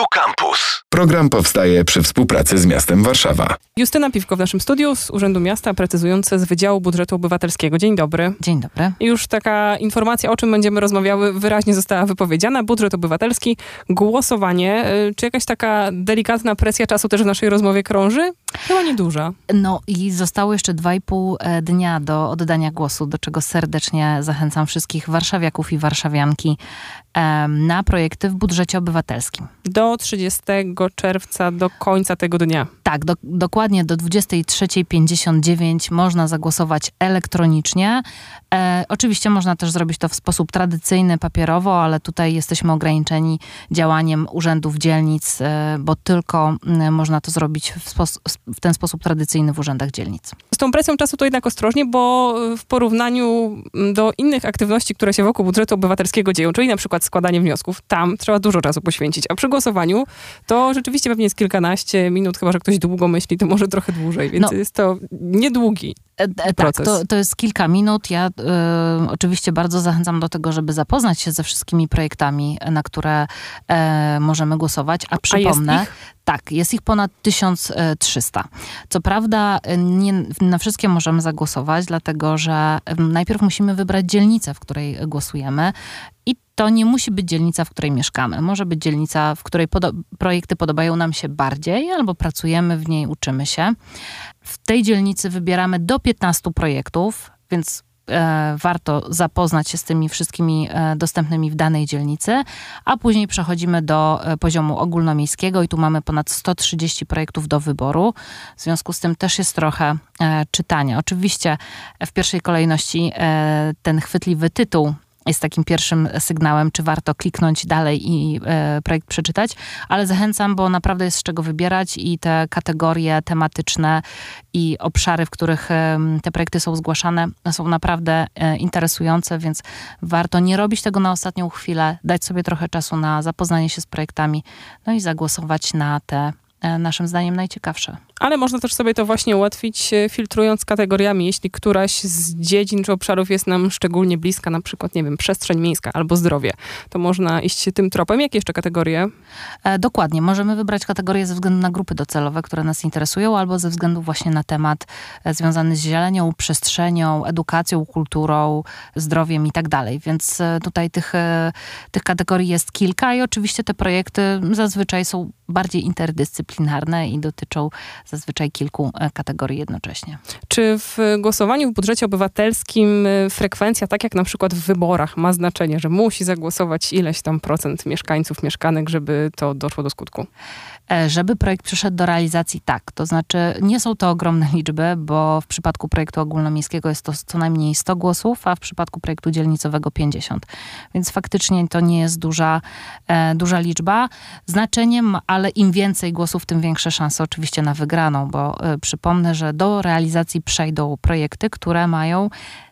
Tu Campus. Program powstaje przy współpracy z miastem Warszawa. Justyna Piwko w naszym studiu z Urzędu Miasta, precyzujące z Wydziału Budżetu Obywatelskiego. Dzień dobry. Dzień dobry. Już taka informacja, o czym będziemy rozmawiały, wyraźnie została wypowiedziana. Budżet obywatelski, głosowanie. Y, Czy jakaś taka delikatna presja czasu też w naszej rozmowie krąży? Chyba nieduża. No i zostało jeszcze dwa i pół e, dnia do oddania głosu, do czego serdecznie zachęcam wszystkich warszawiaków i warszawianki na projekty w budżecie obywatelskim. Do 30 czerwca, do końca tego dnia. Tak, do, dokładnie do 23.59 można zagłosować elektronicznie. E, oczywiście można też zrobić to w sposób tradycyjny, papierowo, ale tutaj jesteśmy ograniczeni działaniem urzędów dzielnic, e, bo tylko m, można to zrobić w, w ten sposób tradycyjny w urzędach dzielnic. Tą presją czasu to jednak ostrożnie, bo w porównaniu do innych aktywności, które się wokół budżetu obywatelskiego dzieją, czyli na przykład składanie wniosków, tam trzeba dużo czasu poświęcić, a przy głosowaniu to rzeczywiście pewnie jest kilkanaście minut, chyba że ktoś długo myśli, to może trochę dłużej, więc No. jest to niedługi. E, e, Tak, proces. to, to jest kilka minut. Ja e, oczywiście bardzo zachęcam do tego, żeby zapoznać się ze wszystkimi projektami, na które e, możemy głosować. A przypomnę, ich? tak, jest ich ponad 1300. Co prawda nie na wszystkie możemy zagłosować, dlatego że najpierw musimy wybrać dzielnicę, w której głosujemy. I to nie musi być dzielnica, w której mieszkamy. Może być dzielnica, w której podo- projekty podobają nam się bardziej, albo pracujemy w niej, uczymy się. W tej dzielnicy wybieramy do 15 projektów, więc e, warto zapoznać się z tymi wszystkimi e, dostępnymi w danej dzielnicy, a później przechodzimy do e, poziomu ogólnomiejskiego i tu mamy ponad 130 projektów do wyboru. W związku z tym też jest trochę e, czytania. Oczywiście w pierwszej kolejności e, ten chwytliwy tytuł jest takim pierwszym sygnałem, czy warto kliknąć dalej i e, projekt przeczytać, ale zachęcam, bo naprawdę jest z czego wybierać i te kategorie tematyczne i obszary, w których te projekty są zgłaszane, są naprawdę e, interesujące, więc warto nie robić tego na ostatnią chwilę, dać sobie trochę czasu na zapoznanie się z projektami, no i zagłosować na te naszym zdaniem najciekawsze. Ale można też sobie to właśnie ułatwić, e, filtrując kategoriami. Jeśli któraś z dziedzin czy obszarów jest nam szczególnie bliska, na przykład, nie wiem, przestrzeń miejska albo zdrowie, to można iść tym tropem. Jakie jeszcze kategorie? E, Dokładnie. Możemy wybrać kategorie ze względu na grupy docelowe, które nas interesują, albo ze względu właśnie na temat e, związany z zielenią, przestrzenią, edukacją, kulturą, zdrowiem i tak dalej. Więc e, tutaj tych, e, tych kategorii jest kilka i oczywiście te projekty zazwyczaj są bardziej interdyscyplinarne i dotyczą zazwyczaj kilku e, kategorii jednocześnie. Czy w głosowaniu w budżecie obywatelskim y, frekwencja, tak jak na przykład w wyborach, ma znaczenie, że musi zagłosować ileś tam procent mieszkańców, mieszkanek, żeby to doszło do skutku? E, Żeby projekt przyszedł do realizacji, tak. To znaczy, nie są to ogromne liczby, bo w przypadku projektu ogólnomiejskiego jest to co najmniej 100 głosów, a w przypadku projektu dzielnicowego 50. Więc faktycznie to nie jest duża, e, duża liczba. Znaczeniem, ale im więcej głosów, tym większe szanse oczywiście na wygraną, bo e, przypomnę, że do realizacji przejdą projekty, które mają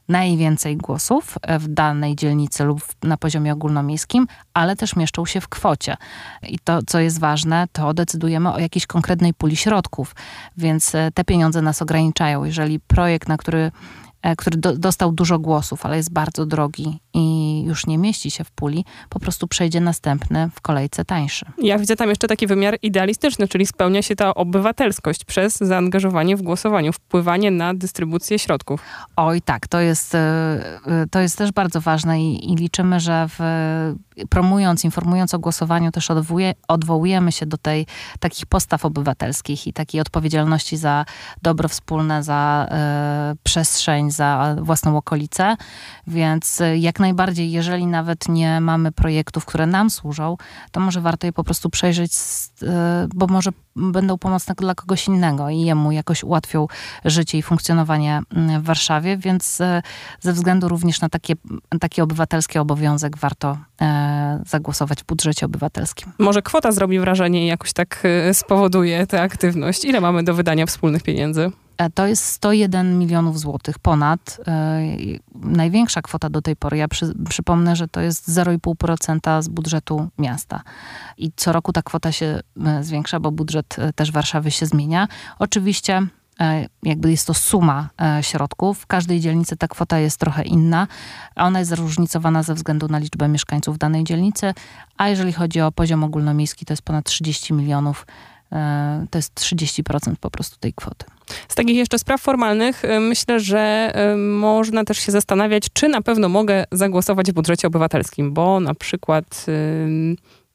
najwięcej głosów e, w danej dzielnicy lub na poziomie ogólnomiejskim, ale też mieszczą się w kwocie. I to, co jest ważne, to decydujemy o jakiejś konkretnej puli środków, więc e, te pieniądze nas ograniczają. Jeżeli projekt, na który, który do, dostał dużo głosów, ale jest bardzo drogi i już nie mieści się w puli, po prostu przejdzie następny w kolejce tańszy. Ja widzę tam jeszcze taki wymiar idealistyczny, czyli spełnia się ta obywatelskość przez zaangażowanie w głosowaniu, wpływanie na dystrybucję środków. Oj, tak, to jest, e, e, to jest też bardzo ważne i, i liczymy, że w, promując, informując o głosowaniu, też odwołuje, odwołujemy się do tej takich postaw obywatelskich i takiej odpowiedzialności za dobro wspólne, za e, przestrzeń, za własną okolicę. Więc e, jak najbardziej, jeżeli nawet nie mamy projektów, które nam służą, to może warto je po prostu przejrzeć, e, bo może będą pomocne dla kogoś innego i jemu jakoś ułatwią życie i funkcjonowanie mm, w Warszawie, więc e, ze względu również na takie, taki obywatelski obowiązek warto e, zagłosować w budżecie obywatelskim. Może kwota zrobi wrażenie i jakoś tak y, spowoduje tę aktywność. Ile mamy do wydania wspólnych pieniędzy? E, To jest 101 milionów złotych ponad. E, Największa kwota do tej pory. Ja przy, przypomnę, że to jest 0,5% z budżetu miasta. I co roku ta kwota się e, zwiększa, bo budżet też Warszawy się zmienia. Oczywiście jakby jest to suma środków. W każdej dzielnicy ta kwota jest trochę inna, a ona jest zróżnicowana ze względu na liczbę mieszkańców danej dzielnicy, a jeżeli chodzi o poziom ogólnomiejski, to jest ponad 30 milionów. E, to jest 30% po prostu tej kwoty. Z takich jeszcze spraw formalnych y, myślę, że y, można też się zastanawiać, czy na pewno mogę zagłosować w budżecie obywatelskim, bo na przykład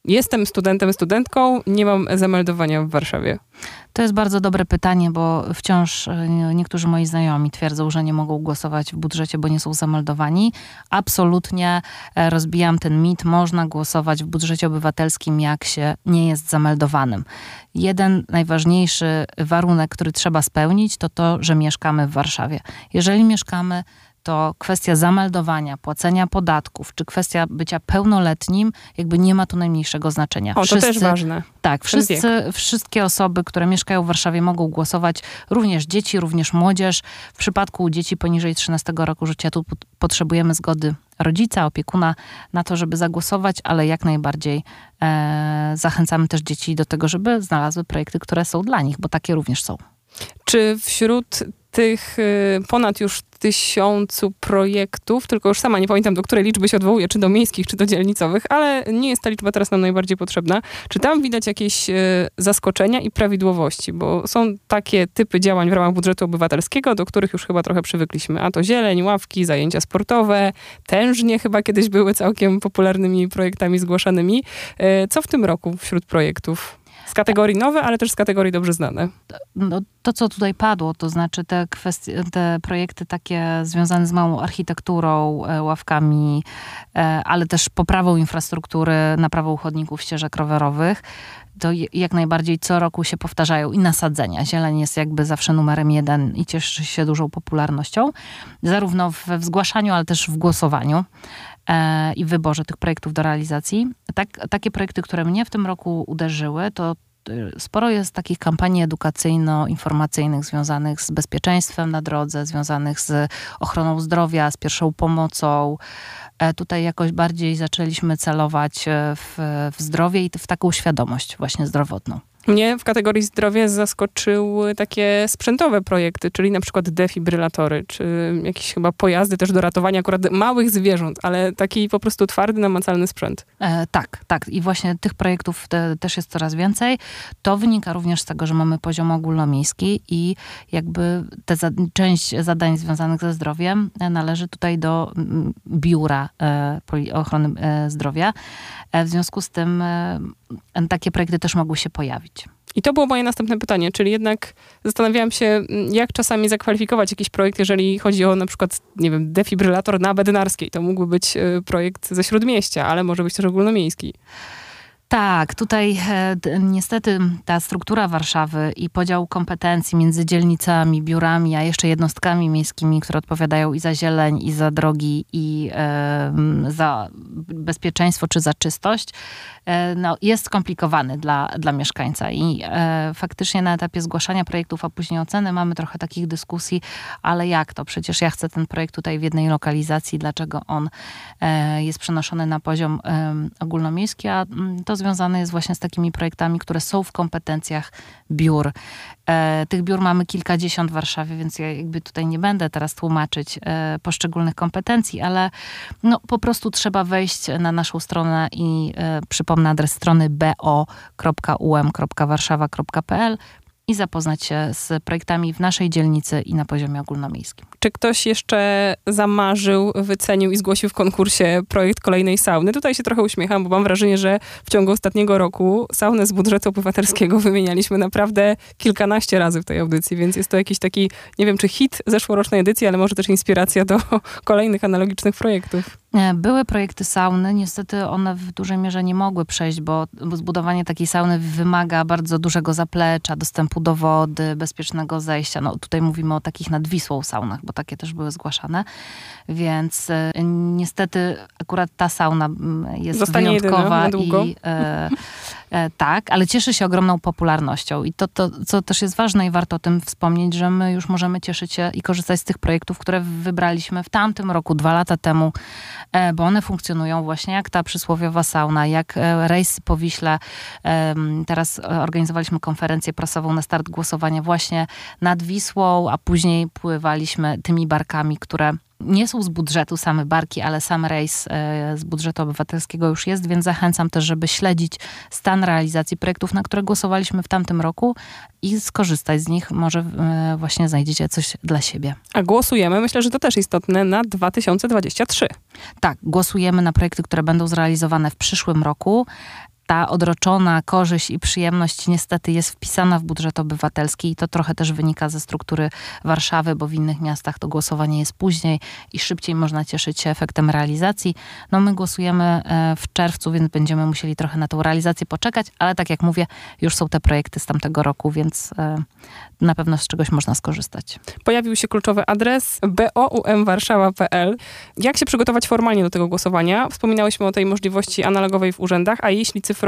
jestem studentem, studentką, nie mam zameldowania w Warszawie. To jest bardzo dobre pytanie, bo wciąż e, niektórzy moi znajomi twierdzą, że nie mogą głosować w budżecie, bo nie są zameldowani. Absolutnie e, rozbijam ten mit. Można głosować w budżecie obywatelskim, jak się nie jest zameldowanym. Jeden najważniejszy warunek, który trzeba spełnić, to to, że mieszkamy w Warszawie. Jeżeli mieszkamy to kwestia zameldowania, płacenia podatków, czy kwestia bycia pełnoletnim, jakby nie ma tu najmniejszego znaczenia. O, to wszyscy, też ważne. Tak, wszyscy, wszystkie osoby, które mieszkają w Warszawie mogą głosować, również dzieci, również młodzież. W przypadku dzieci poniżej 13 roku życia tu potrzebujemy zgody rodzica, opiekuna na to, żeby zagłosować, ale jak najbardziej e, zachęcamy też dzieci do tego, żeby znalazły projekty, które są dla nich, bo takie również są. Czy wśród tych y, ponad już tysiącu projektów, tylko już sama nie pamiętam, do której liczby się odwołuje, czy do miejskich, czy do dzielnicowych, ale nie jest ta liczba teraz nam najbardziej potrzebna. Czy tam widać jakieś y, zaskoczenia i prawidłowości? Bo są takie typy działań w ramach budżetu obywatelskiego, do których już chyba trochę przywykliśmy. A to zieleń, ławki, zajęcia sportowe, tężnie chyba kiedyś były całkiem popularnymi projektami zgłaszanymi. Y, co w tym roku wśród projektów? Z kategorii nowe, ale też z kategorii dobrze znane. No, to, co tutaj padło, to znaczy te kwestie, te projekty takie związane z małą architekturą, e, ławkami, e, ale też poprawą infrastruktury, naprawą chodników, ścieżek rowerowych, to jak najbardziej co roku się powtarzają i nasadzenia. Zieleń jest jakby zawsze numerem jeden i cieszy się dużą popularnością, zarówno w zgłaszaniu, ale też w głosowaniu. E, i wyborze tych projektów do realizacji. Tak, takie projekty, które mnie w tym roku uderzyły, to e, sporo jest takich kampanii edukacyjno-informacyjnych związanych z bezpieczeństwem na drodze, związanych z ochroną zdrowia, z pierwszą pomocą. E, tutaj jakoś bardziej zaczęliśmy celować w, w zdrowie i w taką świadomość właśnie zdrowotną. Mnie w kategorii zdrowie zaskoczyły takie sprzętowe projekty, czyli na przykład defibrylatory, czy jakieś chyba pojazdy też do ratowania akurat małych zwierząt, ale taki po prostu twardy, namacalny sprzęt. E, tak, tak. I właśnie tych projektów te, też jest coraz więcej. To wynika również z tego, że mamy poziom ogólnomiejski i jakby te za, część zadań związanych ze zdrowiem e, należy tutaj do biura e, ochrony e, zdrowia. E, w związku z tym e, takie projekty też mogły się pojawić. I to było moje następne pytanie, czyli jednak zastanawiałam się, mm, jak czasami zakwalifikować jakiś projekt, jeżeli chodzi o na przykład, nie wiem, defibrylator na Bednarskiej. To mógłby być e, projekt ze Śródmieścia, ale może być też ogólnomiejski. Tak, tutaj e, niestety ta struktura Warszawy i podział kompetencji między dzielnicami, biurami, a jeszcze jednostkami miejskimi, które odpowiadają i za zieleń, i za drogi, i za bezpieczeństwo czy za czystość, E, no, jest skomplikowany dla, dla mieszkańca i e, faktycznie na etapie zgłaszania projektów, a później oceny mamy trochę takich dyskusji, ale jak to? Przecież ja chcę ten projekt tutaj w jednej lokalizacji, dlaczego on jest przenoszony na poziom ogólnomiejski, a mm, to związane jest właśnie z takimi projektami, które są w kompetencjach biur. E, tych biur mamy kilkadziesiąt w Warszawie, więc ja jakby tutaj nie będę teraz tłumaczyć e, poszczególnych kompetencji, ale no, po prostu trzeba wejść na naszą stronę i e, przypomnę adres strony bo.um.warszawa.pl i zapoznać się z projektami w naszej dzielnicy i na poziomie ogólnomiejskim. Czy ktoś jeszcze zamarzył, wycenił i zgłosił w konkursie projekt kolejnej sauny? Tutaj się trochę uśmiecham, bo mam wrażenie, że w ciągu ostatniego roku saunę z budżetu obywatelskiego wymienialiśmy naprawdę kilkanaście razy w tej audycji, więc jest to jakiś taki, nie wiem czy hit zeszłorocznej edycji, ale może też inspiracja do kolejnych analogicznych projektów. Były projekty sauny, niestety one w dużej mierze nie mogły przejść, bo, zbudowanie takiej sauny wymaga bardzo dużego zaplecza, dostępu do wody, bezpiecznego zejścia. No tutaj mówimy o takich nad Wisłą saunach, bo takie też były zgłaszane. Więc e, niestety akurat ta sauna mm, jest Zostanie wyjątkowa jedyna, i e, E, tak, ale cieszy się ogromną popularnością i to, to, co też jest ważne i warto o tym wspomnieć, że my już możemy cieszyć się i korzystać z tych projektów, które wybraliśmy w tamtym roku, dwa lata temu, e, bo one funkcjonują właśnie jak ta przysłowiowa sauna, jak e, rejsy po Wiśle. Teraz organizowaliśmy konferencję prasową na start głosowania właśnie nad Wisłą, a później pływaliśmy tymi barkami, które nie są z budżetu same barki, ale sam rejs e, z budżetu obywatelskiego już jest, więc zachęcam też, żeby śledzić stan realizacji projektów, na które głosowaliśmy w tamtym roku i skorzystać z nich. Może e, właśnie znajdziecie coś dla siebie. A głosujemy, myślę, że to też istotne, na 2023. Tak, głosujemy na projekty, które będą zrealizowane w przyszłym roku ta odroczona korzyść i przyjemność niestety jest wpisana w budżet obywatelski i to trochę też wynika ze struktury Warszawy, bo w innych miastach to głosowanie jest później i szybciej można cieszyć się efektem realizacji. No my głosujemy e, w czerwcu, więc będziemy musieli trochę na tą realizację poczekać, ale tak jak mówię, już są te projekty z tamtego roku, więc e, na pewno z czegoś można skorzystać. Pojawił się kluczowy adres boumwarszawa.pl. Jak się przygotować formalnie do tego głosowania? Wspominałyśmy o tej możliwości analogowej w urzędach, a jeśli cyfrowo,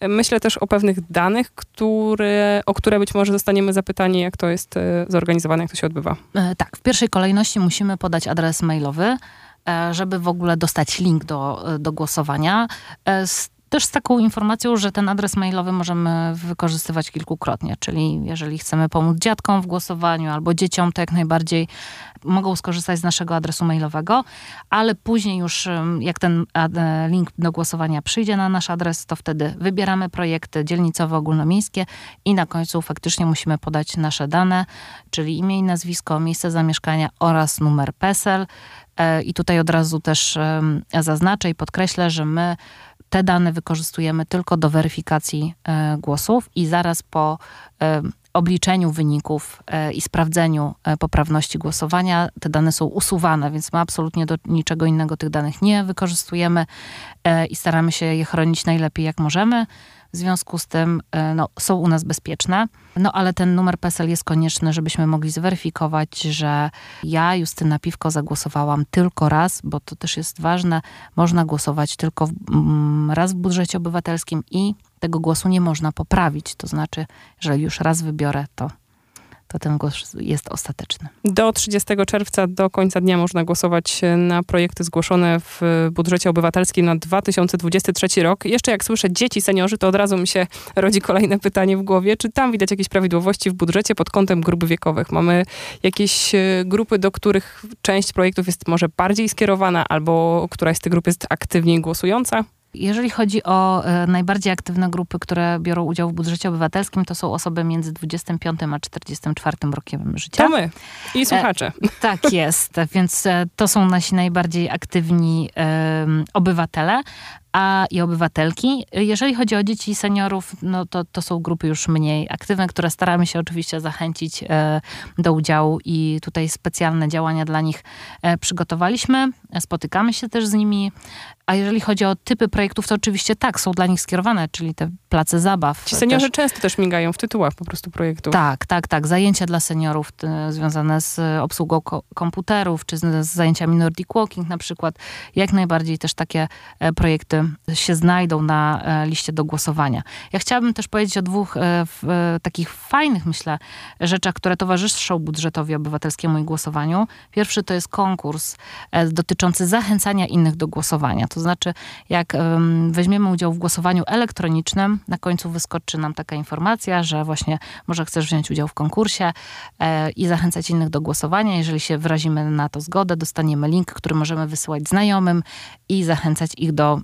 myślę też o pewnych danych, które, o które być może zostaniemy zapytani, jak to jest e, zorganizowane, jak to się odbywa. E, tak, w pierwszej kolejności musimy podać adres mailowy, e, żeby w ogóle dostać link do, do głosowania. Z też z taką informacją, że ten adres mailowy możemy wykorzystywać kilkukrotnie, czyli jeżeli chcemy pomóc dziadkom w głosowaniu albo dzieciom, to jak najbardziej mogą skorzystać z naszego adresu mailowego, ale później już jak ten e, link do głosowania przyjdzie na nasz adres, to wtedy wybieramy projekty dzielnicowe, ogólnomiejskie i na końcu faktycznie musimy podać nasze dane, czyli imię i nazwisko, miejsce zamieszkania oraz numer PESEL. E, I tutaj od razu też zaznaczę i podkreślę, że my te dane wykorzystujemy tylko do weryfikacji e, głosów i zaraz po e, obliczeniu wyników e, i sprawdzeniu poprawności głosowania te dane są usuwane, więc my absolutnie do niczego innego tych danych nie wykorzystujemy i staramy się je chronić najlepiej jak możemy. W związku z tym e, no, są u nas bezpieczne. No ale ten numer PESEL jest konieczny, żebyśmy mogli zweryfikować, że ja, Justyna Piwko, zagłosowałam tylko raz, bo to też jest ważne. Można głosować tylko w, mm, raz w budżecie obywatelskim i tego głosu nie można poprawić. To znaczy, jeżeli już raz wybiorę, to to ten głos jest ostateczny. Do 30 czerwca, do końca dnia można głosować na projekty zgłoszone w budżecie obywatelskim na 2023 rok. Jeszcze jak słyszę dzieci, seniorzy, to od razu mi się rodzi kolejne pytanie w głowie. Czy tam widać jakieś prawidłowości w budżecie pod kątem grup wiekowych? Mamy jakieś e, grupy, do których część projektów jest może bardziej skierowana, albo któraś z tych grup jest aktywniej głosująca? Jeżeli chodzi o e, najbardziej aktywne grupy, które biorą udział w budżecie obywatelskim, to są osoby między 25 a 44 rokiem życia. To my i słuchacze. E, tak jest, więc e, to są nasi najbardziej aktywni e, obywatele, a i obywatelki. Jeżeli chodzi o dzieci i seniorów, no to, to są grupy już mniej aktywne, które staramy się oczywiście zachęcić e, do udziału i tutaj specjalne działania dla nich e, przygotowaliśmy. Spotykamy się też z nimi. A jeżeli chodzi o typy projektów, to oczywiście tak, są dla nich skierowane, czyli te place zabaw. Ci seniorzy też. często też migają w tytułach po prostu projektów. Tak, tak, tak. Zajęcia dla seniorów związane z obsługą ko komputerów, czy z, z zajęciami Nordic Walking na przykład. Jak najbardziej też takie e, się znajdą na e, liście do głosowania. Ja chciałabym też powiedzieć o dwóch e, takich fajnych, myślę, rzeczach, które towarzyszą budżetowi obywatelskiemu i głosowaniu. Pierwszy to jest konkurs dotyczący zachęcania innych do głosowania. To znaczy, jak weźmiemy udział w głosowaniu elektronicznym, na końcu wyskoczy nam taka informacja, że właśnie może chcesz wziąć udział w konkursie i zachęcać innych do głosowania. Jeżeli się wyrazimy na to zgodę, dostaniemy link, który możemy wysyłać znajomym i zachęcać ich do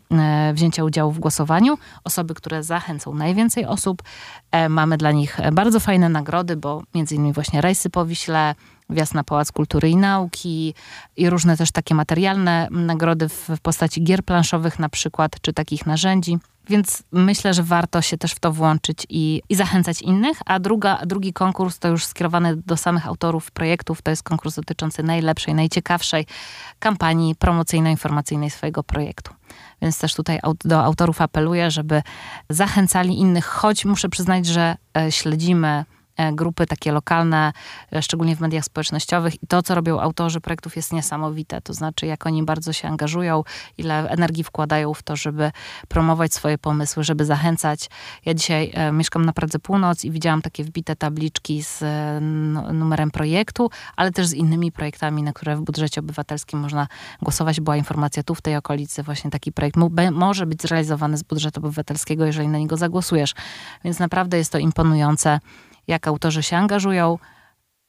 wzięcia udziału w głosowaniu. Osoby, które zachęcą najwięcej osób. E, mamy dla nich bardzo fajne nagrody, bo między innymi właśnie rejsy po Wiśle, wjazd na Pałac Kultury i Nauki i różne też takie materialne nagrody w postaci gier planszowych na przykład, czy takich narzędzi. Więc myślę, że warto się też w to włączyć i, i zachęcać innych. A druga, drugi konkurs to już skierowany do samych autorów projektów. To jest konkurs dotyczący najlepszej, najciekawszej kampanii promocyjno-informacyjnej swojego projektu. Więc też tutaj do autorów apeluję, żeby zachęcali innych, choć muszę przyznać, że e, śledzimy grupy takie lokalne, e, szczególnie w mediach społecznościowych i to, co robią autorzy projektów jest niesamowite. To znaczy, jak oni bardzo się angażują, ile energii wkładają w to, żeby promować swoje pomysły, żeby zachęcać. Ja dzisiaj e, mieszkam na Pradze Północ i widziałam takie wbite tabliczki z e, numerem projektu, ale też z innymi projektami, na które w budżecie obywatelskim można głosować. Była informacja tu w tej okolicy, właśnie taki projekt może być zrealizowany z budżetu obywatelskiego, jeżeli na niego zagłosujesz. Więc naprawdę jest to imponujące, jak autorzy się angażują.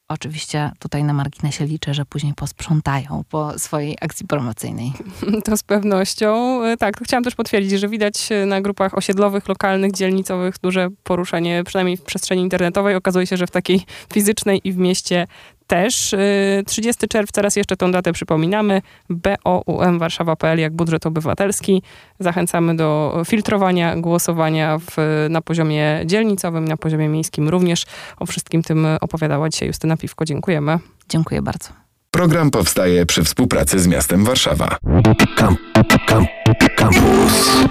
Oczywiście tutaj na marginesie liczę, że później posprzątają po swojej akcji promocyjnej. To z pewnością. E, Tak, to chciałam też potwierdzić, że widać e, na grupach osiedlowych, lokalnych, dzielnicowych duże poruszenie, przynajmniej w przestrzeni internetowej. Okazuje się, że w takiej fizycznej i w mieście też. E, 30 czerwca, raz jeszcze tą datę przypominamy, boumwarszawa.pl jak budżet obywatelski. Zachęcamy do filtrowania, głosowania w, na poziomie dzielnicowym, na poziomie miejskim również. O wszystkim tym opowiadała dzisiaj Justyna Piwko. Dziękujemy. Dziękuję bardzo. Program powstaje przy współpracy z miastem Warszawa. Camp, camp, campus.